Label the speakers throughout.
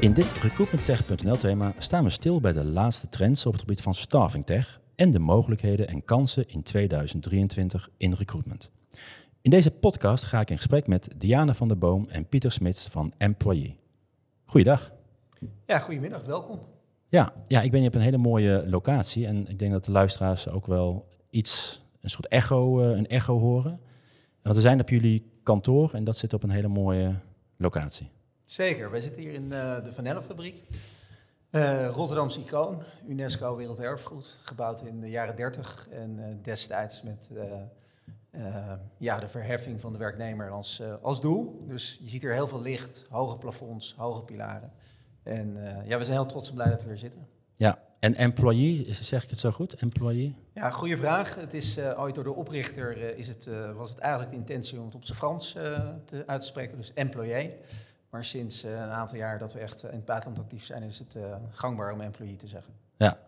Speaker 1: In dit recruitmenttech.nl thema staan we stil bij de laatste trends op het gebied van staffing tech en de mogelijkheden en kansen in 2023 in recruitment. In deze podcast ga ik in gesprek met Diana van der Boom en Pieter Smits van Employee. Goeiedag.
Speaker 2: Ja, goedemiddag, welkom.
Speaker 1: Ja, ja, ik ben hier op een hele mooie locatie en ik denk dat de luisteraars ook wel iets, een soort echo, eh, een echo horen. Want we zijn op jullie kantoor en dat zit op een hele mooie locatie.
Speaker 2: Zeker, wij zitten hier in uh, de Vanellenfabriek. Uh, Rotterdamse icoon, UNESCO Werelderfgoed, gebouwd in de jaren 30 en uh, destijds met ja, de verheffing van de werknemer als, als doel. Dus je ziet hier heel veel licht, hoge plafonds, hoge pilaren. En ja, we zijn heel trots en blij dat we hier zitten.
Speaker 1: Ja, en employee, zeg ik het zo goed? Employee?
Speaker 2: Ja, goede vraag. Het is ooit door de oprichter is het, was het eigenlijk de intentie om het op zijn Frans te, uit te spreken, dus employee. Maar sinds uh, een aantal jaar dat we echt in het buitenland actief zijn, is het uh, gangbaar om employee te zeggen.
Speaker 1: Ja,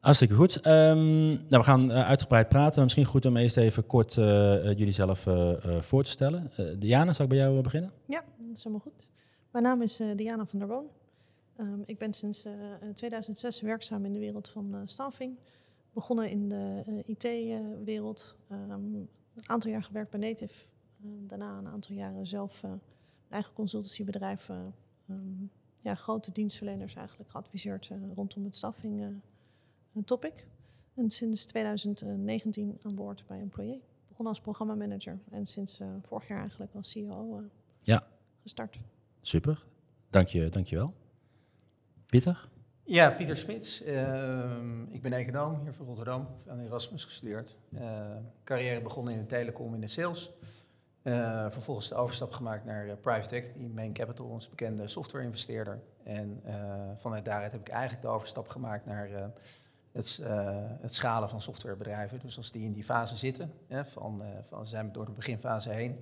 Speaker 1: hartstikke goed. Um, nou, we gaan uh, uitgebreid praten. Misschien goed om eerst even kort jullie zelf voor te stellen. Diana, zal ik bij jou beginnen?
Speaker 3: Ja, dat is helemaal goed. Mijn naam is Diana van der Boon. Um, ik ben sinds 2006 werkzaam in de wereld van staffing. Begonnen in de IT-wereld. Um, een aantal jaar gewerkt bij Native. daarna een aantal jaren zelf eigen consultancybedrijf uh, um, ja, grote dienstverleners eigenlijk geadviseerd uh, rondom het staffing uh, topic. En sinds 2019 aan boord bij Employee. Begon als programmamanager en sinds vorig jaar eigenlijk als CEO
Speaker 1: ja.
Speaker 3: gestart.
Speaker 1: Super, dank je, dank je wel. Pieter?
Speaker 2: Ja, Pieter Smits. Ehm, ik ben econoom hier van Rotterdam, aan Erasmus gestudeerd. carrière begonnen in de telecom in de sales. Uh, vervolgens de overstap gemaakt naar uh, private equity, Main Capital, ons bekende software-investeerder. En uh, vanuit daaruit heb ik eigenlijk de overstap gemaakt naar het, het, schalen van softwarebedrijven. Dus als die in die fase zitten, hè, van, van zijn we door de beginfase heen,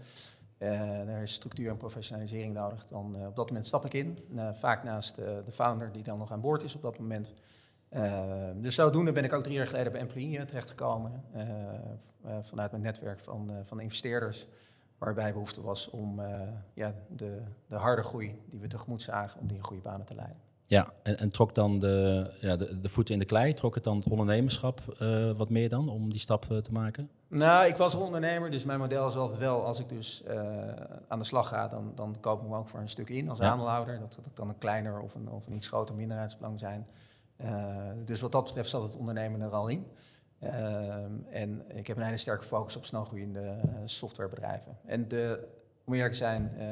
Speaker 2: er is structuur en professionalisering nodig, dan op dat moment stap ik in. vaak naast de founder die dan nog aan boord is op dat moment. dus zodoende ben ik ook drie jaar geleden bij Employee terechtgekomen, vanuit mijn netwerk van, van investeerders waarbij behoefte was om uh, ja, de, de harde groei die we tegemoet zagen, om die in goede banen te leiden.
Speaker 1: Ja, en, en trok dan de, ja, de, de, voeten in de klei, trok het dan het ondernemerschap uh, wat meer dan om die stap uh, te maken?
Speaker 2: Nou, ik was ondernemer, dus mijn model is altijd wel, als ik dus aan de slag ga, dan, dan koop ik me ook voor een stuk in als ja. aandeelhouder. Dat, dat kan een kleiner of een, of een iets groter minderheidsbelang zijn. dus wat dat betreft zat het ondernemen er al in. Ehm, en ik heb een hele sterke focus op snelgroeiende uh, softwarebedrijven. En de, om eerlijk te zijn, uh,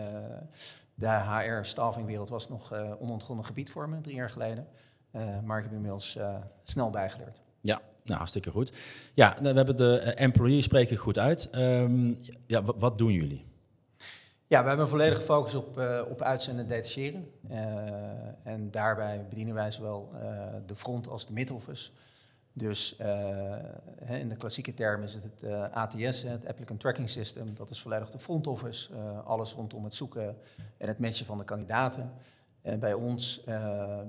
Speaker 2: de HR-staffingwereld was nog uh, onontgonnen gebied voor me drie jaar geleden. maar ik heb inmiddels snel bijgeleerd.
Speaker 1: Ja, nou, hartstikke goed. Ja, nou, we hebben de employee spreken goed uit. Um, ja, wat doen jullie?
Speaker 2: Ja, we hebben een volledige focus op, uh, op uitzenden en detacheren. Uh, en daarbij bedienen wij zowel uh, de front als de mid-office. Dus uh, in de klassieke term is het het eh, ATS, het Applicant Tracking System. Dat is volledig de front office. Uh, alles rondom het zoeken en het matchen van de kandidaten. En bij ons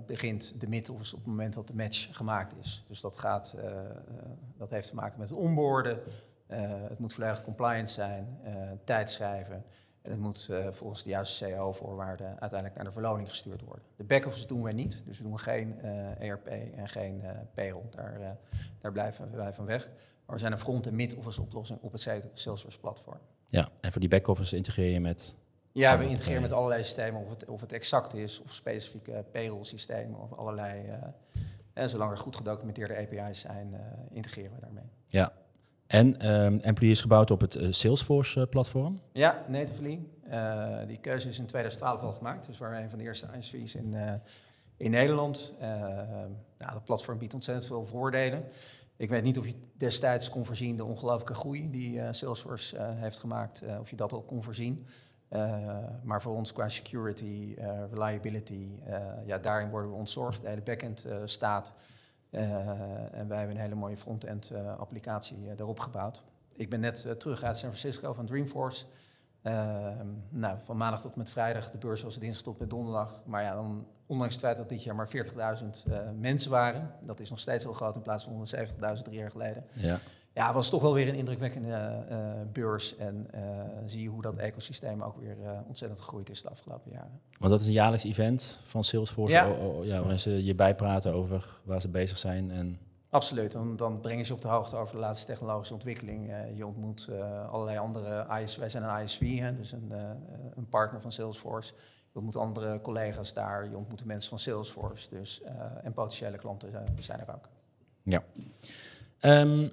Speaker 2: begint de mid-office op het moment dat de match gemaakt is. Dus dat, gaat, dat heeft te maken met het onboorden. het moet volledig compliant zijn, tijd schrijven. En het moet uh, volgens de juiste CAO-voorwaarden uiteindelijk naar de verloning gestuurd worden. De back-office doen wij niet, dus we doen geen uh, ERP en geen uh, payroll. Daar, daar blijven wij van weg. Maar we zijn een front- en mid-office oplossing op het Salesforce-platform.
Speaker 1: Ja, en voor die back-office integreer je met...
Speaker 2: Ja, we integreren met allerlei systemen, of het, of het exact is, of specifieke payroll-systemen, of allerlei... en zolang er goed gedocumenteerde API's zijn, integreren we daarmee.
Speaker 1: Ja, en um, is gebouwd op het uh, Salesforce-platform?
Speaker 2: Uh, ja, natively. Uh, die keuze is in 2012 al gemaakt. Dus we waren een van de eerste ISV's in, in Nederland. nou, dat platform biedt ontzettend veel voordelen. Ik weet niet of je destijds kon voorzien de ongelooflijke groei die Salesforce heeft gemaakt. of je dat al kon voorzien. maar voor ons qua security, reliability, ja, daarin worden we ontzorgd. De hele backend staat... Uh, en wij hebben een hele mooie front-end uh, applicatie uh, daarop gebouwd. Ik ben net terug uit San Francisco van Dreamforce. Ehm, nou, van maandag tot met vrijdag, de beurs was dinsdag tot met donderdag. Maar ja, dan, ondanks het feit dat dit jaar maar 40.000 mensen waren, dat is nog steeds heel groot in plaats van 170.000 drie jaar geleden.
Speaker 1: Ja.
Speaker 2: Ja, was toch wel weer een indrukwekkende eh, beurs. En eh, zie je hoe dat ecosysteem ook weer eh, ontzettend gegroeid is de afgelopen jaren.
Speaker 1: Want dat is een jaarlijks event van Salesforce,
Speaker 2: Ja.
Speaker 1: o- o- ja, waarin ze je bijpraten over waar ze bezig zijn. En,
Speaker 2: Absoluut, dan, dan brengen ze op de hoogte over de laatste technologische ontwikkeling. Eh, je ontmoet eh, allerlei andere IS, wij zijn een ISV, hè, dus een, eh, een partner van Salesforce. Je ontmoet andere collega's daar, je ontmoet de mensen van Salesforce. Dus, eh, en potentiële klanten eh, zijn er ook.
Speaker 1: Ehm,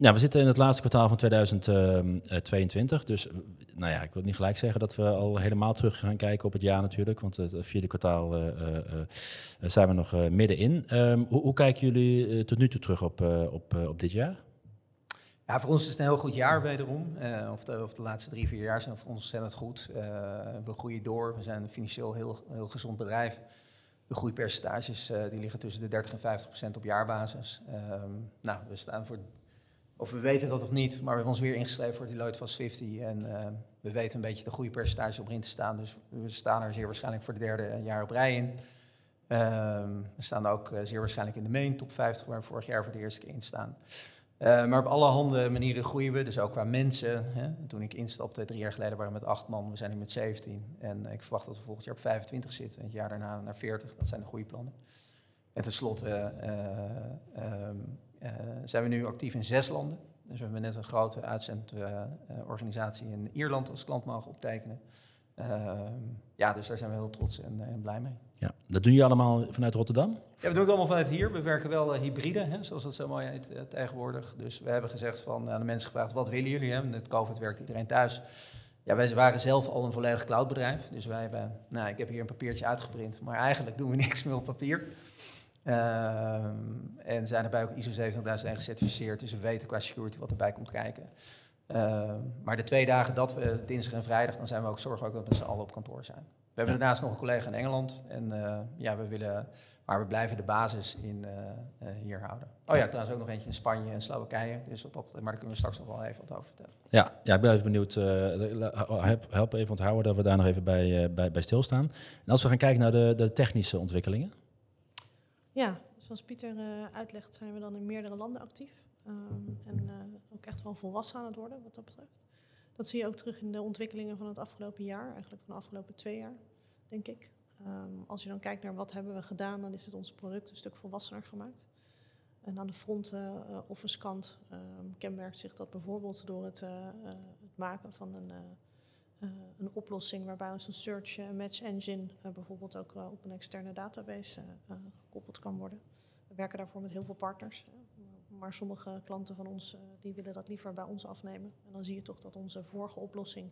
Speaker 1: ja, we zitten in het laatste kwartaal van 2022. Dus eh, nou ja, ik wil niet gelijk zeggen dat we al helemaal terug gaan kijken op het jaar natuurlijk. Want het vierde kwartaal eh, eh, eh, zijn we nog eh, middenin. Ehm, hoe, hoe kijken jullie eh, tot nu toe terug op, eh, op, eh, op dit jaar?
Speaker 2: Ja, voor ons is het een heel goed jaar wederom. Eh, of, de, of de laatste drie, vier jaar zijn voor ons ontzettend goed. Eh, we groeien door. We zijn een financieel heel, heel gezond bedrijf. De groeipercentages eh, die liggen tussen de 30 en 50 procent op jaarbasis. Ehm, nou, we staan voor, of we weten dat nog niet, maar we hebben ons weer ingeschreven voor Deloitte Fast 50. En eh, we weten een beetje de groeipercentages op in te staan. Dus we staan er zeer waarschijnlijk voor de derde jaar op rij in. Ehm, we staan ook eh, zeer waarschijnlijk in de main top 50, waar we vorig jaar voor de eerste keer in staan. Eh, maar op allerhande manieren groeien we, dus ook qua mensen. Hè. Toen ik instapte drie jaar geleden waren we met acht man, we zijn nu met 17. En ik verwacht dat we volgend jaar op 25 zitten en het jaar daarna naar 40. Dat zijn de groeiplannen. En tenslotte eh, ehm, eh, zijn we nu actief in zes landen. Dus we hebben net een grote uitzendorganisatie in Ierland als klant mogen optekenen. Ehm, ja, dus daar zijn we heel trots en, en blij mee.
Speaker 1: Ja, dat doen jullie allemaal vanuit Rotterdam?
Speaker 2: Ja, we doen het allemaal vanuit hier. We werken wel eh, hybride, hè, zoals dat zo mooi heet eh, tegenwoordig. Dus we hebben gezegd van, aan de mensen gevraagd, wat willen jullie? Hè? Met COVID werkt iedereen thuis. Ja, wij waren zelf al een volledig cloudbedrijf. Dus wij hebben, nou, ik heb hier een papiertje uitgeprint, maar eigenlijk doen we niks meer op papier. Ehm, en zijn erbij ook ISO 27001 gecertificeerd, dus we weten qua security wat erbij komt kijken. Ehm, maar de twee dagen dat we, dinsdag en vrijdag, dan zijn we ook zorgen ook dat we met z'n allen op kantoor zijn. We hebben
Speaker 1: Ja.
Speaker 2: daarnaast nog een collega in Engeland. En eh, ja, we willen, maar we blijven de basis in eh, eh, hier houden. Oh ja, trouwens ook nog eentje in Spanje en Slowakije. Dus wat op, maar daar kunnen we straks nog wel even wat over vertellen.
Speaker 1: Ja, ja ik ben even benieuwd. help, even onthouden dat we daar nog even bij, bij, bij stilstaan. En als we gaan kijken naar de, de technische ontwikkelingen.
Speaker 3: Ja, zoals Pieter eh, uitlegt, zijn we dan in meerdere landen actief. Ehm, en eh, ook echt wel volwassen aan het worden wat dat betreft. Dat zie je ook terug in de ontwikkelingen van het afgelopen jaar, eigenlijk van de afgelopen twee jaar, denk ik. Ehm, als je dan kijkt naar wat hebben we gedaan, dan is het ons product een stuk volwassener gemaakt. En aan de front eh, office kant ehm, kenmerkt zich dat bijvoorbeeld door het, het maken van een, een oplossing waarbij ons een search eh, match engine eh, bijvoorbeeld ook eh, op een externe database eh, eh, gekoppeld kan worden. We werken daarvoor met heel veel partners. Maar sommige klanten van ons eh, die willen dat liever bij ons afnemen. En dan zie je toch dat onze vorige oplossing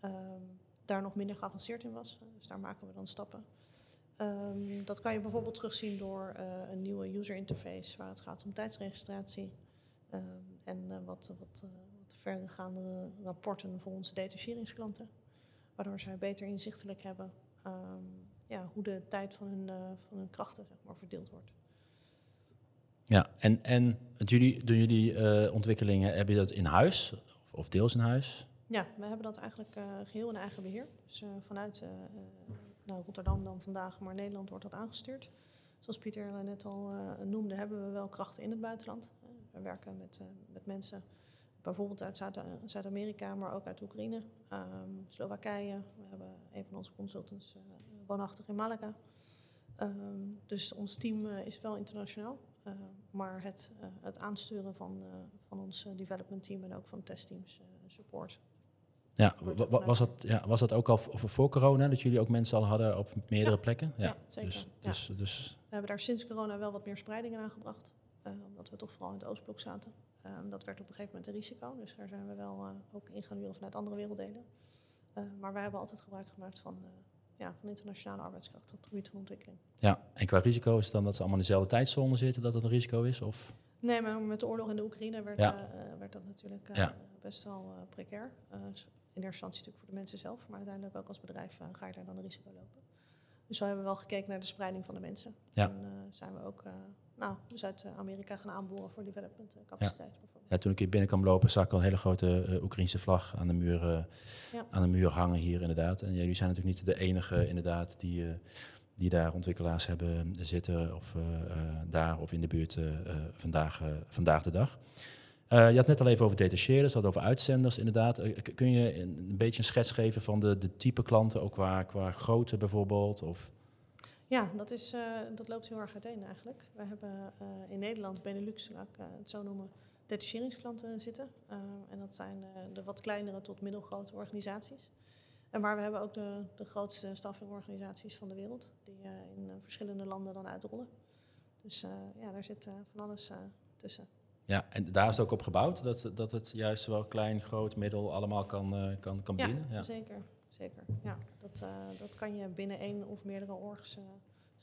Speaker 3: ehm, daar nog minder geavanceerd in was. Dus daar maken we dan stappen. Ehm, dat kan je bijvoorbeeld terugzien door eh, een nieuwe user interface waar het gaat om tijdsregistratie. ehm, en eh, wat, eh, wat verdergaande rapporten voor onze detacheringsklanten. Waardoor zij beter inzichtelijk hebben ehm, ja, hoe de tijd van hun, eh, van hun krachten zeg maar, verdeeld wordt.
Speaker 1: Ja, en, en jullie, doen jullie eh, ontwikkelingen, heb je dat in huis of, of deels in huis?
Speaker 3: Ja, we hebben dat eigenlijk eh, geheel in eigen beheer. Dus vanuit nou, Rotterdam dan vandaag, maar Nederland wordt dat aangestuurd. Zoals Pieter net al noemde, hebben we wel krachten in het buitenland. We werken met, met mensen bijvoorbeeld uit Zuid- Zuid-Amerika, maar ook uit Oekraïne, ehm, Slowakije. We hebben een van onze consultants eh, woonachtig in Malaga. Ehm, dus ons team eh, is wel internationaal. eh, maar het, het aansturen van, van ons development team en ook van testteams support
Speaker 1: Ja, was dat, ja, was dat ook al voor corona, dat jullie ook mensen al hadden op meerdere
Speaker 3: Ja.
Speaker 1: plekken?
Speaker 3: Ja, zeker.
Speaker 1: Dus, dus, dus
Speaker 3: We hebben daar sinds corona wel wat meer spreiding in aangebracht. eh, omdat we toch vooral in het Oostblok zaten. Ehm, dat werd op een gegeven moment een risico. Dus daar zijn we wel eh, ook in gaan huren vanuit andere werelddelen. Eh, maar wij hebben altijd gebruik gemaakt van, eh, ja, van internationale arbeidskracht op het gebied van ontwikkeling.
Speaker 1: ja, en qua risico is het dan dat ze allemaal in dezelfde tijdzone zitten, dat dat een risico is? Of?
Speaker 3: Nee, maar met de oorlog in de Oekraïne werd,
Speaker 1: Ja.
Speaker 3: eh, werd dat natuurlijk
Speaker 1: Ja.
Speaker 3: best wel precair. In eerste instantie natuurlijk voor de mensen zelf, maar uiteindelijk ook als bedrijf ga je daar dan een risico lopen. Dus zo hebben we wel gekeken naar de spreiding van de mensen.
Speaker 1: Ja.
Speaker 3: En zijn we ook nou, Zuid-Amerika gaan aanboren voor development eh, capaciteit bijvoorbeeld.
Speaker 1: Ja, toen ik hier binnen kwam lopen, zag ik al een hele grote eh, Oekraïnse vlag aan de, muur, eh,
Speaker 3: Ja.
Speaker 1: aan de muur hangen hier inderdaad. En jullie zijn natuurlijk niet de enige inderdaad die, eh, die daar ontwikkelaars hebben zitten of eh, eh, daar of in de buurt eh, eh, vandaag, eh, vandaag de dag. Je had net al even over detacheerders, wat over uitzenders inderdaad. Kun je een, een, beetje een schets geven van de, de type klanten, ook qua, qua grootte bijvoorbeeld? Of?
Speaker 3: Ja, dat, is, uh, dat loopt heel erg uiteen eigenlijk. We hebben in Nederland, Benelux, laat ik het zo noemen, detacheringsklanten zitten. en dat zijn de wat kleinere tot middelgrote organisaties. En maar we hebben ook de, de grootste staffingorganisaties van de wereld, die in verschillende landen dan uitrollen. Dus ja, daar zit van alles tussen.
Speaker 1: Ja, en daar is het ook op gebouwd, dat, dat het juist wel klein, groot, middel allemaal kan, kan, kan bedienen?
Speaker 3: Ja, zeker. Zeker. Ja, dat, uh, dat kan je binnen één of meerdere orgs, uh,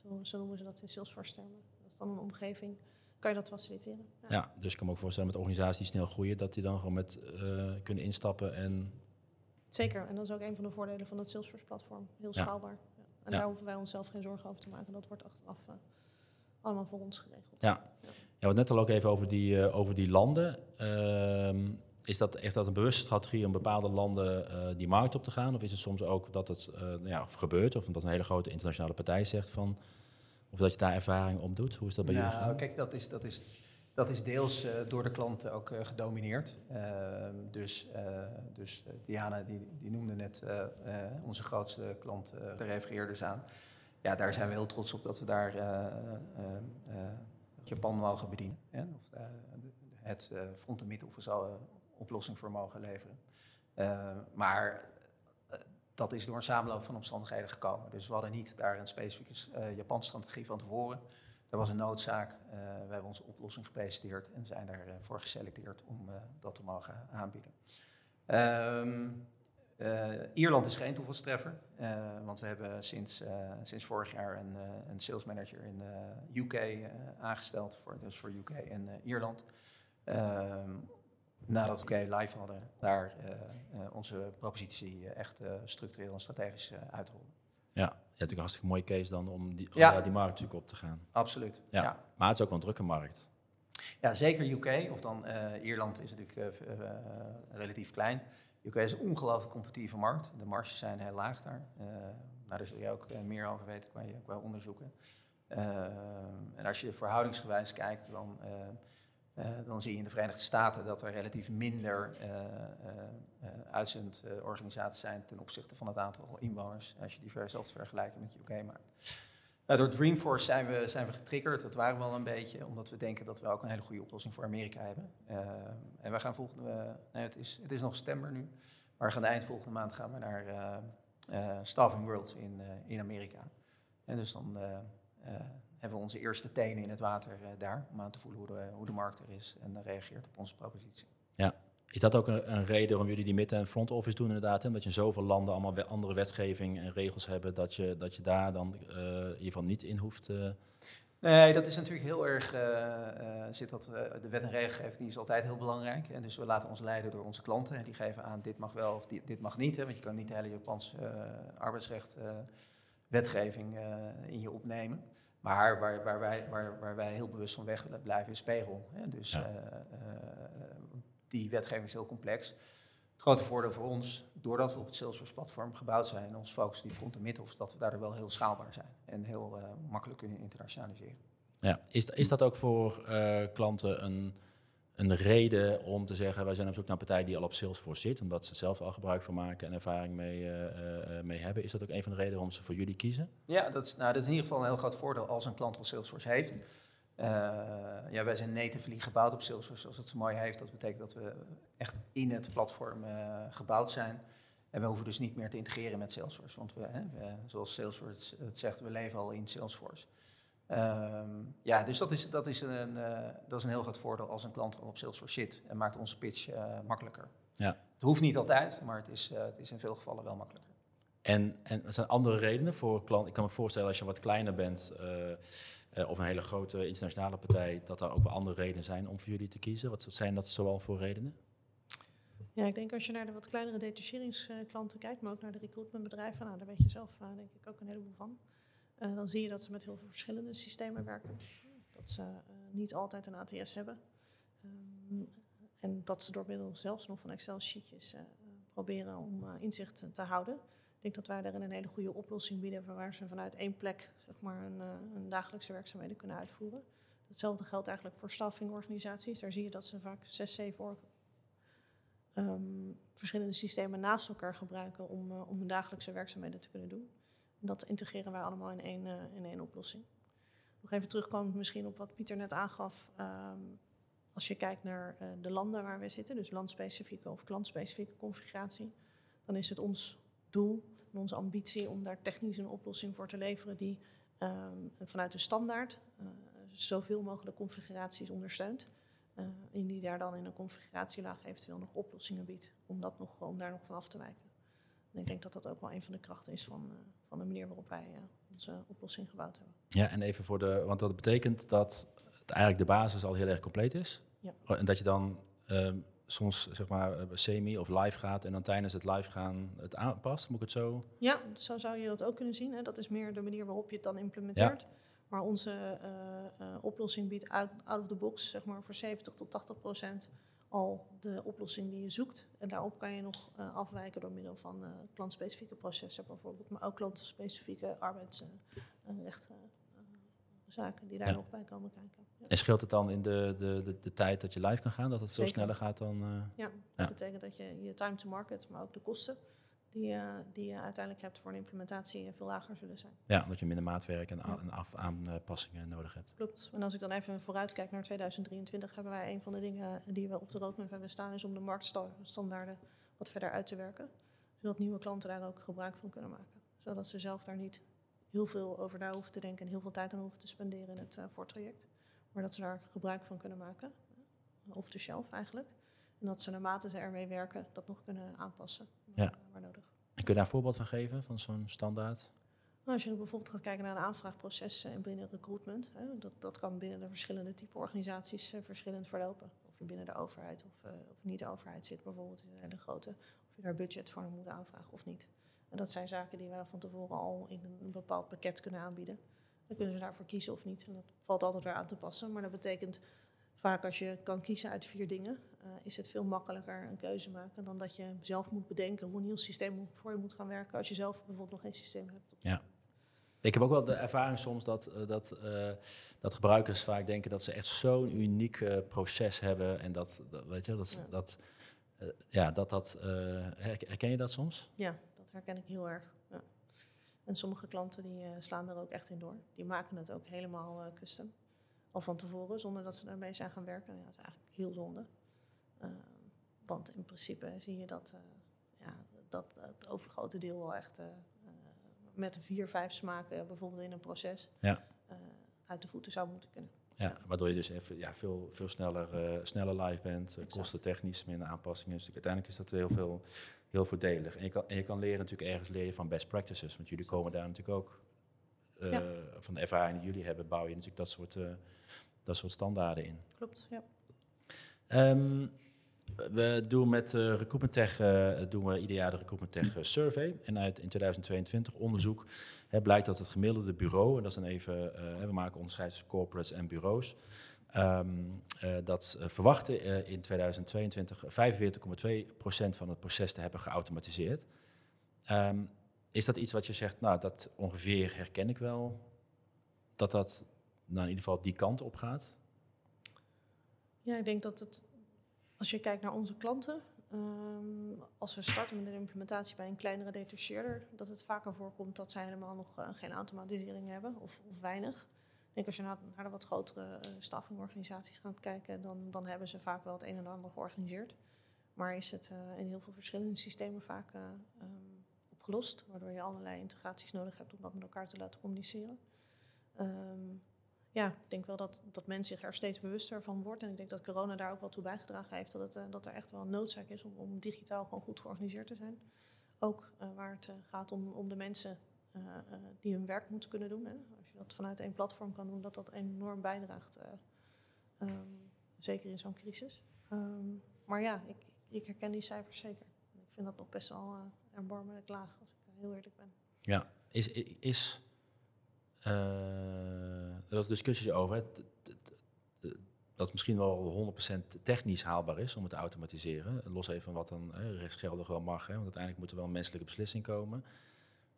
Speaker 3: zo, zo, noemen ze dat in Salesforce-termen. Dat is dan een omgeving, kan je dat faciliteren.
Speaker 1: Ja, ja dus ik kan me ook voorstellen met organisaties die snel groeien, dat die dan gewoon met kunnen instappen en...
Speaker 3: Zeker, en dat is ook een van de voordelen van het Salesforce-platform. Heel schaalbaar. Ja. En daar hoeven wij onszelf geen zorgen over te maken. Dat wordt achteraf allemaal voor ons geregeld.
Speaker 1: Ja. Ja, we net al ook even over die, uh, over die landen. Uh, is dat echt dat een bewuste strategie om bepaalde landen uh, die markt op te gaan? Of is het soms ook dat het uh, ja, gebeurt, of omdat een hele grote internationale partij zegt van. Of dat je daar ervaring op doet? Hoe is dat bij
Speaker 2: nou,
Speaker 1: jullie?
Speaker 2: Kijk, dat is, dat is, dat is deels door de klanten ook gedomineerd. Dus dus Diana die, die noemde net onze grootste klant, daar refereerde dus aan. Ja, daar zijn we heel trots op dat we daar Japan mogen bedienen. Hè? Of het front- en middenhoeven uh, oplossing voor mogen leveren. maar dat is door een samenloop van omstandigheden gekomen. Dus we hadden niet daar een specifieke Japan-strategie van tevoren. Er was een noodzaak. we hebben onze oplossing gepresenteerd en zijn daarvoor geselecteerd om dat te mogen aanbieden. Uh, Ierland is geen toevalstreffer, uh, want we hebben sinds, uh, sinds vorig jaar een, een sales manager in UK aangesteld, voor, dus voor UK en Ierland. Ehm, nadat we live hadden, daar onze propositie echt structureel en strategisch uitrollen.
Speaker 1: Ja, je hebt natuurlijk een hartstikke mooie case dan om die, ja. die markt natuurlijk op te gaan.
Speaker 2: Absoluut.
Speaker 1: Ja. ja. Maar het is ook wel een drukke markt.
Speaker 2: Ja, zeker UK, of dan Ierland is natuurlijk relatief klein. UK is een ongelooflijk competitieve markt. De marges zijn heel laag daar. Uh, nou, daar zul je ook uh, meer over weten qua, qua onderzoeken. Uh, en als je verhoudingsgewijs kijkt, dan, dan zie je in de Verenigde Staten dat er relatief minder uitzendorganisaties zijn ten opzichte van het aantal inwoners. Als je die zelf vergelijkt met UK markt. Nou, door Dreamforce zijn we, zijn we getriggerd. Dat waren we een beetje, omdat we denken dat we ook een hele goede oplossing voor Amerika hebben. En we gaan volgende, nee, het is, het is nog september nu, maar we gaan eind volgende maand gaan we naar uh, Staffing World in, in Amerika. En dus dan hebben we onze eerste tenen in het water daar, om aan te voelen hoe de, hoe de markt er is en reageert op onze propositie.
Speaker 1: Ja, is dat ook een, een, reden waarom jullie die midden- en front office doen inderdaad? Omdat je in zoveel landen allemaal we andere wetgeving en regels hebben, dat je, dat je daar dan uh, ieder geval niet in hoeft? Uh...
Speaker 2: Nee, dat is natuurlijk heel erg, uh, zit dat, de wet en regelgeving die is altijd heel belangrijk. En dus we laten ons leiden door onze klanten. En die geven aan, dit mag wel of dit, dit mag niet. Hè, want je kan niet de hele Japanse arbeidsrecht wetgeving in je opnemen. Maar waar, waar, wij, waar, waar wij heel bewust van weg blijven is payroll. Hè. Dus ja die wetgeving is heel complex. Het grote voordeel voor ons, doordat we op het Salesforce-platform gebouwd zijn en ons focus die front en mid, of dat we daardoor wel heel schaalbaar zijn en heel uh, makkelijk kunnen internationaliseren.
Speaker 1: Ja, is, is dat ook voor klanten een, een reden om te zeggen, wij zijn op zoek naar een partij die al op Salesforce zit, omdat ze zelf al gebruik van maken en ervaring mee, uh, mee hebben? Is dat ook een van de redenen waarom ze voor jullie kiezen?
Speaker 2: Ja, dat is, nou, dat is in ieder geval een heel groot voordeel als een klant al Salesforce heeft. Ja, wij zijn natively gebouwd op Salesforce, zoals het zo mooi heeft. Dat betekent dat we echt in het platform gebouwd zijn. En we hoeven dus niet meer te integreren met Salesforce. Want we, hè, we, zoals Salesforce het zegt, we leven al in Salesforce. Um, ja, dus dat is, dat, is een, uh, dat is een heel groot voordeel als een klant al op Salesforce zit. En maakt onze pitch makkelijker. Ja. Het hoeft niet altijd, maar het is, het is in veel gevallen wel makkelijker.
Speaker 1: En, en er zijn andere redenen voor klanten. Ik kan me voorstellen als je wat kleiner bent uh, of een hele grote internationale partij, dat er ook wel andere redenen zijn om voor jullie te kiezen. Wat zijn dat zoal voor redenen?
Speaker 3: Ja, ik denk als je naar de wat kleinere detacheringsklanten kijkt, maar ook naar de recruitmentbedrijven, nou, daar weet je zelf uh, denk ik ook een heleboel van. Uh, dan zie je dat ze met heel veel verschillende systemen werken. Dat ze niet altijd een ATS hebben. Um, en dat ze door middel zelfs nog van Excel-sheetjes proberen om inzicht te houden. Ik denk dat wij daarin een hele goede oplossing bieden waar ze vanuit één plek zeg maar, een, eh, een dagelijkse werkzaamheden kunnen uitvoeren. Hetzelfde geldt eigenlijk voor staffingorganisaties. Daar zie je dat ze vaak zes, zeven um, verschillende systemen naast elkaar gebruiken om, om hun dagelijkse werkzaamheden te kunnen doen. Dat integreren wij allemaal in één, uh, in één oplossing. Nog even terugkomen misschien op wat Pieter net aangaf. Um, als je kijkt naar uh, de landen waar we zitten, dus landspecifieke of klantspecifieke configuratie, dan is het ons doel en onze ambitie om daar technisch een oplossing voor te leveren die um, vanuit de standaard zoveel mogelijk configuraties ondersteunt. En die daar dan in een configuratielaag eventueel nog oplossingen biedt om, dat nog, om daar nog van af te wijken. En ik denk dat dat ook wel een van de krachten is van, uh, van de manier waarop wij uh, onze oplossing gebouwd hebben.
Speaker 1: Ja, en even voor de, want dat betekent dat het eigenlijk de basis al heel erg compleet is.
Speaker 3: Ja.
Speaker 1: En dat je dan ehm, soms zeg maar semi of live gaat en dan tijdens het live gaan het aanpast, moet ik het zo?
Speaker 3: Ja, zo zou je dat ook kunnen zien. Hè. Dat is meer de manier waarop je het dan implementeert. Ja. Maar onze uh, oplossing biedt out, out, of the box, zeg maar, voor 70 tot 80 procent al de oplossing die je zoekt. En daarop kan je nog uh, afwijken door middel van klantspecifieke processen bijvoorbeeld, maar ook klantspecifieke arbeidsrechten. zaken die daar ja. nog bij komen kijken.
Speaker 1: Ja. En scheelt het dan in de, de, de, de, tijd dat je live kan gaan, dat het veel sneller gaat dan...
Speaker 3: ja, dat betekent dat je je time to market, maar ook de kosten die, uh, die je uiteindelijk hebt voor een implementatie veel lager zullen zijn.
Speaker 1: Ja, omdat je minder maatwerk en, ja. en af, aanpassingen nodig hebt.
Speaker 3: Klopt. En als ik dan even vooruit kijk naar 2023, hebben wij een van de dingen die we op de roadmap hebben staan, is om de marktstandaarden wat verder uit te werken. Zodat nieuwe klanten daar ook gebruik van kunnen maken. Zodat ze zelf daar niet heel veel over na hoeven te denken en heel veel tijd aan hoeven te spenderen in het uh, voortraject. Maar dat ze daar gebruik van kunnen maken. Off the shelf eigenlijk. En dat ze naarmate ze ermee werken, dat nog kunnen aanpassen
Speaker 1: ja. waar nodig. En kun je daar een voorbeeld van geven, van zo'n standaard?
Speaker 3: Nou, als je bijvoorbeeld gaat kijken naar een aanvraagproces uh, binnen recruitment, hè, dat, dat kan binnen de verschillende type organisaties uh, verschillend verlopen. Of je binnen de overheid of, uh, of niet de overheid zit, bijvoorbeeld in een hele grote, of je daar budget voor moet aanvragen of niet. En dat zijn zaken die wij van tevoren al in een bepaald pakket kunnen aanbieden. Dan kunnen ze daarvoor kiezen of niet. En dat valt altijd weer aan te passen. Maar dat betekent vaak als je kan kiezen uit vier dingen, uh, is het veel makkelijker een keuze maken dan dat je zelf moet bedenken hoe een nieuw systeem voor je moet gaan werken als je zelf bijvoorbeeld nog geen systeem hebt.
Speaker 1: Ja. Ik heb ook wel de ervaring soms dat, uh, dat, uh, dat gebruikers vaak denken dat ze echt zo'n uniek proces hebben en dat, dat, weet je, dat, ja. dat, ja, dat, dat herken je dat soms?
Speaker 3: Ja, dat herken ik heel erg. Ja. En sommige klanten die slaan er ook echt in door. Die maken het ook helemaal custom al van tevoren, zonder dat ze daarmee zijn gaan werken. Ja, dat is eigenlijk heel zonde. Uh, want in principe zie je dat, uh, ja, dat het overgrote deel wel echt uh, met vier, vijf smaken, bijvoorbeeld in een proces,
Speaker 1: ja.
Speaker 3: uit de voeten zou moeten kunnen.
Speaker 1: Ja, waardoor je dus even ja, veel, veel sneller, sneller live bent, kosten technisch, minder aanpassingen. Dus uiteindelijk is dat heel, veel, heel voordelig. En je, kan, en je kan leren natuurlijk ergens leren van best practices, want jullie komen daar natuurlijk ook uh, ja. van de ervaring die jullie hebben, bouw je natuurlijk dat soort, uh, dat soort standaarden in.
Speaker 3: Klopt, ja.
Speaker 1: Um, we doen met uh, Recruitment Tech doen we ieder jaar de Recruitment Tech Survey. En uit in 2022 onderzoek hè, blijkt dat het gemiddelde bureau, en dat is dan even, we maken onderscheid tussen corporates en bureaus, um, dat verwachten in 2022 45,2% van het proces te hebben geautomatiseerd. Um, is dat iets wat je zegt, nou, dat ongeveer herken ik wel, dat dat nou, in ieder geval die kant op gaat?
Speaker 3: Ja, ik denk dat het, als je kijkt naar onze klanten, um, als we starten met een implementatie bij een kleinere detacheerder, dat het vaker voorkomt dat zij helemaal nog uh, geen automatisering hebben of, of, weinig. Ik denk als je naar, de wat grotere uh, staffingorganisaties gaat kijken, dan, dan hebben ze vaak wel het een en ander georganiseerd. Maar is het uh, in heel veel verschillende systemen vaak um, opgelost, waardoor je allerlei integraties nodig hebt om dat met elkaar te laten communiceren. Um, ja, ik denk wel dat, dat men zich er steeds bewuster van wordt. En ik denk dat corona daar ook wel toe bijgedragen heeft. Dat, het, uh, dat er echt wel een noodzaak is om, digitaal gewoon goed georganiseerd te zijn. Ook uh, waar het uh, gaat om, om de mensen die hun werk moeten kunnen doen. Hè. Als je dat vanuit één platform kan doen, dat dat enorm bijdraagt. Um, zeker in zo'n crisis. Um, maar ja, ik, ik herken die cijfers zeker. Ik vind dat nog best wel erbarmelijk laag, als ik heel eerlijk ben.
Speaker 1: Ja, is, is er was discussies over het, dat het misschien wel 100% technisch haalbaar is om het te automatiseren. Los even van wat dan eh, rechtsgeldig wel mag, hè, want uiteindelijk moet er wel een menselijke beslissing komen.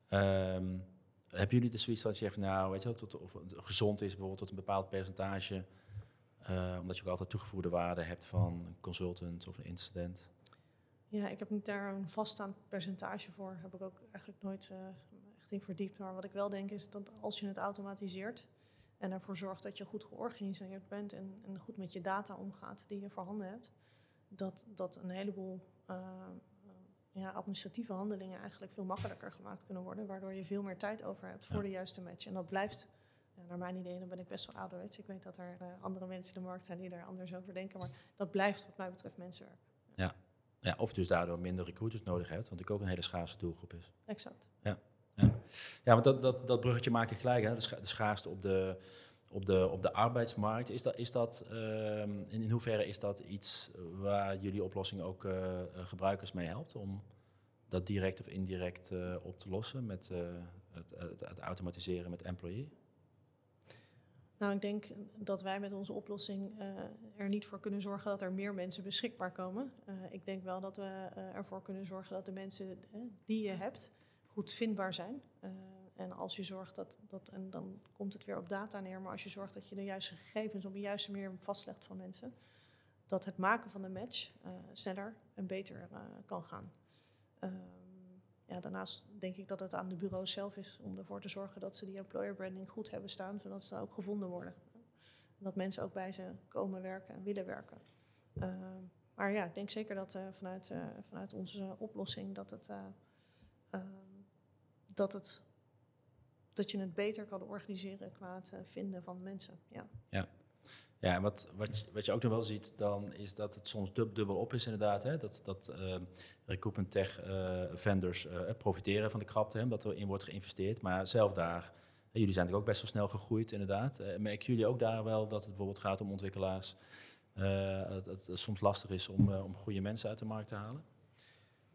Speaker 1: Um, hebben jullie dus zoiets dat je zegt, nou, weet je tot, of het gezond is bijvoorbeeld tot een bepaald percentage Uh, omdat je ook altijd toegevoegde waarde hebt van een consultant of een incident.
Speaker 3: Ja, ik heb niet daar een vaststaand percentage voor. Heb ik ook eigenlijk nooit uh, echt in verdiept. Maar wat ik wel denk is dat als je het automatiseert en ervoor zorgt dat je goed georganiseerd bent en, en goed met je data omgaat die je voorhanden hebt, dat, dat een heleboel uh, ja, administratieve handelingen eigenlijk veel makkelijker gemaakt kunnen worden, waardoor je veel meer tijd over hebt voor de juiste match. En dat blijft, naar mijn idee, dan ben ik best wel ouderwets. Ik weet dat er uh, andere mensen in de markt zijn die daar anders over denken, maar dat blijft wat mij betreft mensenwerk.
Speaker 1: Ja. ja, of dus daardoor minder recruiters nodig hebt, want ik ook een hele schaarse doelgroep is.
Speaker 3: Exact.
Speaker 1: Ja, ja. want dat, dat, dat bruggetje maak ik gelijk, hè? de, scha de schaarste op de op de, op de arbeidsmarkt. Is dat, is dat, ehm, in, in hoeverre is dat iets waar jullie oplossing ook uh, gebruikers mee helpt om dat direct of indirect uh, op te lossen met het, het, het, automatiseren met employee?
Speaker 3: Nou, ik denk dat wij met onze oplossing er niet voor kunnen zorgen dat er meer mensen beschikbaar komen. ik denk wel dat we ervoor kunnen zorgen dat de mensen die je hebt goed vindbaar zijn. En als je zorgt dat, dat, en dan komt het weer op data neer, maar als je zorgt dat je de juiste gegevens op een juiste manier vastlegt van mensen, dat het maken van de match uh, sneller en beter uh, kan gaan. Um, ja, daarnaast denk ik dat het aan de bureaus zelf is om ervoor te zorgen dat ze die employer branding goed hebben staan, zodat ze ook gevonden worden. En dat mensen ook bij ze komen werken en willen werken. Uh, maar ja, ik denk zeker dat vanuit, vanuit onze oplossing dat het, ehm, dat het dat je het beter kan organiseren qua het eh, vinden van mensen. Ja,
Speaker 1: ja. ja wat, wat, wat je ook nog wel ziet, dan is dat het soms dub, dubbel op is inderdaad. Hè? Dat, dat uh, recruitment tech uh, vendors profiteren van de krapte, hè? omdat er in wordt geïnvesteerd. Maar zelf daar, jullie zijn natuurlijk ook best wel snel gegroeid inderdaad. merken jullie ook daar wel dat het bijvoorbeeld gaat om ontwikkelaars, het, het, soms lastig is om, om goede mensen uit de markt te halen?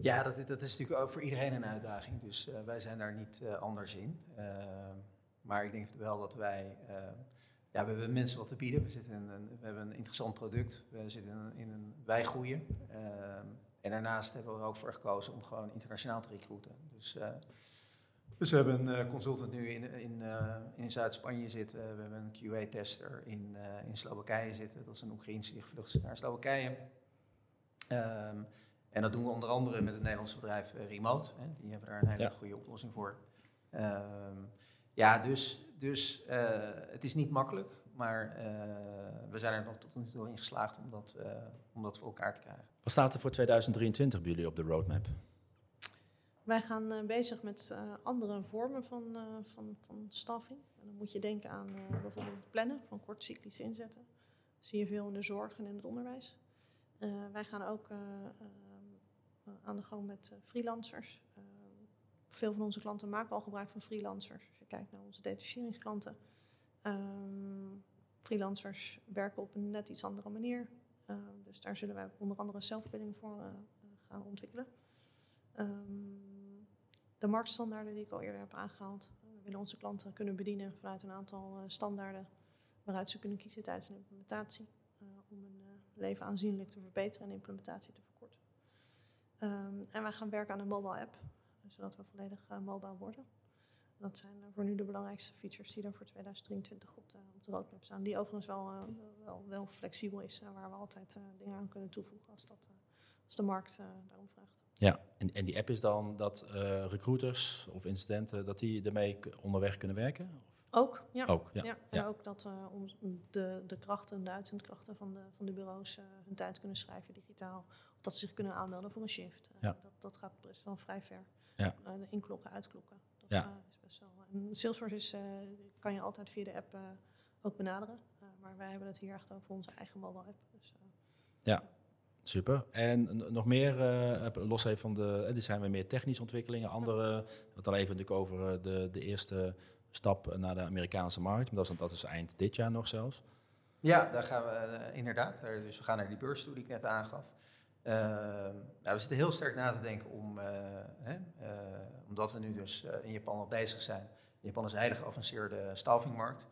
Speaker 2: Ja, dat, dat is natuurlijk ook voor iedereen een uitdaging. Dus uh, wij zijn daar niet uh, anders in. Uh, maar ik denk wel dat wij. ja, we hebben mensen wat te bieden. We, zitten een, we hebben een interessant product. We zitten in een, wij groeien. en daarnaast hebben we er ook voor gekozen om gewoon internationaal te recruiten. Dus, dus we hebben een consultant nu in, in, in Zuid-Spanje zitten. We hebben een QA-tester in, in Slowakije zitten. Dat is een Oekraïense die gevlucht is naar Slowakije. Um, en dat doen we onder andere met het Nederlandse bedrijf eh, Remote. Hè. Die hebben daar een hele goede oplossing voor. Ehm, ja, dus, dus uh, het is niet makkelijk, maar uh, we zijn er nog tot nu toe in geslaagd om dat, uh, om dat voor elkaar te krijgen.
Speaker 1: Wat staat er voor 2023 bij jullie op de roadmap?
Speaker 3: Wij gaan bezig met andere vormen van, van, van staffing. En dan moet je denken aan bijvoorbeeld het plannen van kortcyclische inzetten. Dat zie je veel in de zorg en in het onderwijs. wij gaan ook de gang met eh, freelancers. Eh, veel van onze klanten maken al gebruik van freelancers. Als je kijkt naar onze detacheringsklanten. Ehm, freelancers werken op een net iets andere manier. Ehm, dus daar zullen wij onder andere zelfbinding voor eh, gaan ontwikkelen. Ehm, de marktstandaarden die ik al eerder heb aangehaald. We willen onze klanten kunnen bedienen vanuit een aantal standaarden waaruit ze kunnen kiezen tijdens een implementatie. om hun leven aanzienlijk te verbeteren en implementatie te Um, en wij gaan werken aan een mobile app, zodat we volledig uh, mobile worden. Dat zijn uh, voor nu de belangrijkste features die er voor 2023 op de, op de roadmap staan. Die overigens wel, uh, wel, wel, flexibel is, waar we altijd dingen aan kunnen toevoegen als, dat, als de markt daarom vraagt.
Speaker 1: Ja, en, en die app is dan dat recruiters of incidenten, dat die ermee onderweg kunnen werken?
Speaker 3: Ook, ja.
Speaker 1: Ook,
Speaker 3: ja. ja. En ook dat uh, om de, de krachten, de uitzendkrachten van de, van de bureaus uh, hun tijd kunnen schrijven digitaal dat ze zich kunnen aanmelden voor een shift. Ja. Dat, dat gaat best wel vrij ver. Ja. Uh, inklokken, uitklokken. Dat ja. uh, is best wel. En Salesforce is, uh, kan je altijd via de app ook benaderen. maar wij hebben het hier echt over onze eigen mobile app. Dus,
Speaker 1: ja. Super. En nog meer, los even van de, die zijn we meer technische ontwikkelingen. Andere, wat dan even natuurlijk over de, de eerste stap naar de Amerikaanse markt. Maar dat is, dat is eind dit jaar nog zelfs.
Speaker 2: Ja, daar gaan we inderdaad. Dus we gaan naar die beurs toe die ik net aangaf. Ehm, nou, we zitten heel sterk na te denken om, eh, hè, eh, omdat we nu dus eh, in Japan al bezig zijn. Japan is hele geavanceerde staffingmarkt.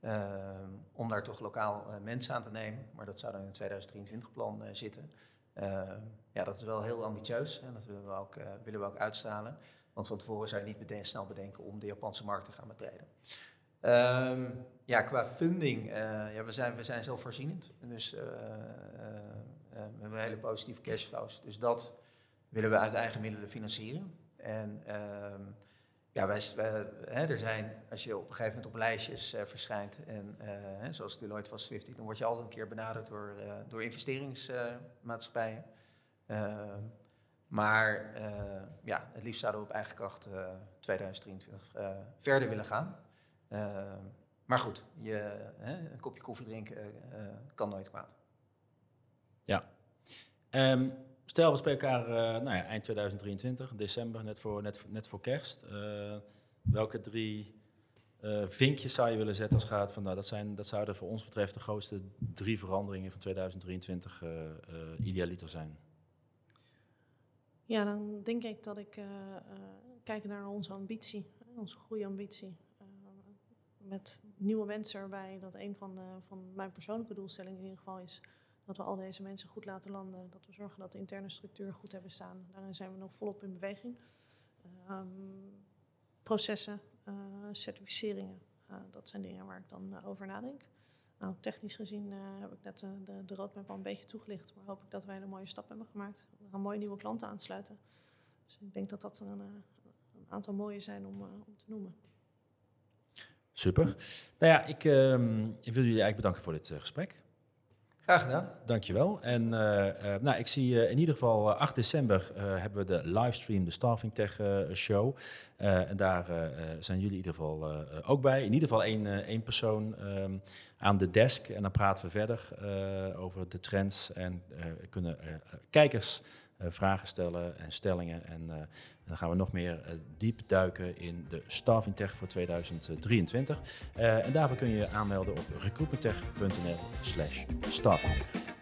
Speaker 2: Ehm, om daar toch lokaal mensen aan te nemen. Maar dat zou dan in het 2023 plan zitten. Ehm, ja, dat is wel heel ambitieus en dat willen we ook, willen uitstralen. Want van tevoren zou je niet meteen snel bedenken om de Japanse markt te gaan betreden. Ja, qua funding, ja, we, zijn, we zijn zelfvoorzienend. Dus we hebben hele positieve cashflows. Dus dat willen we uit eigen middelen financieren. En ehm, ja, wij, hè, er zijn, als je op een gegeven moment op lijstjes verschijnt, en hè, zoals Deloitte was 50, dan word je altijd een keer benaderd door, door investeringsmaatschappijen. Ehm, maar ja, het liefst zouden we op eigen kracht 2023 verder willen gaan. Ehm, maar goed, je, hè, een kopje koffie drinken uh, kan nooit kwaad.
Speaker 1: Ja. Um, stel, we spreken elkaar uh, nou ja, eind 2023, december, net voor, net, voor kerst. Uh, welke drie vinkjes zou je willen zetten als gaat van, nou, dat, zijn, dat zouden voor ons betreft de grootste drie veranderingen van 2023 idealiter zijn?
Speaker 3: Ja, dan denk ik dat ik kijk naar onze ambitie, onze groeiambitie met nieuwe mensen erbij. Dat een van, van mijn persoonlijke doelstellingen in ieder geval is dat we al deze mensen goed laten landen. Dat we zorgen dat de interne structuur goed hebben staan. Daarin zijn we nog volop in beweging. Um, processen, uh, certificeringen, uh, dat zijn dingen waar ik dan uh, over nadenk. Nou, technisch gezien heb ik net de, de roadmap al een beetje toegelicht. Maar hoop ik dat wij een mooie stap hebben gemaakt. We gaan mooie nieuwe klanten aansluiten. Dus ik denk dat dat een, een aantal mooie zijn om, om te noemen.
Speaker 1: Super. Nou ja, ik, ik wil jullie eigenlijk bedanken voor dit gesprek.
Speaker 2: Graag gedaan.
Speaker 1: Dankjewel. En uh, nou, ik zie in ieder geval 8 december hebben we de livestream, de Staffing Tech Show. en daar zijn jullie in ieder geval ook bij. In ieder geval één, één persoon um, aan de desk. En dan praten we verder over de trends en kunnen kijkers eh, vragen stellen en stellingen. En, uh, dan gaan we nog meer uh, diep duiken in de Staffing Tech voor 2023. en daarvoor kun je je aanmelden op recruitmenttech.nl slash staffingtech.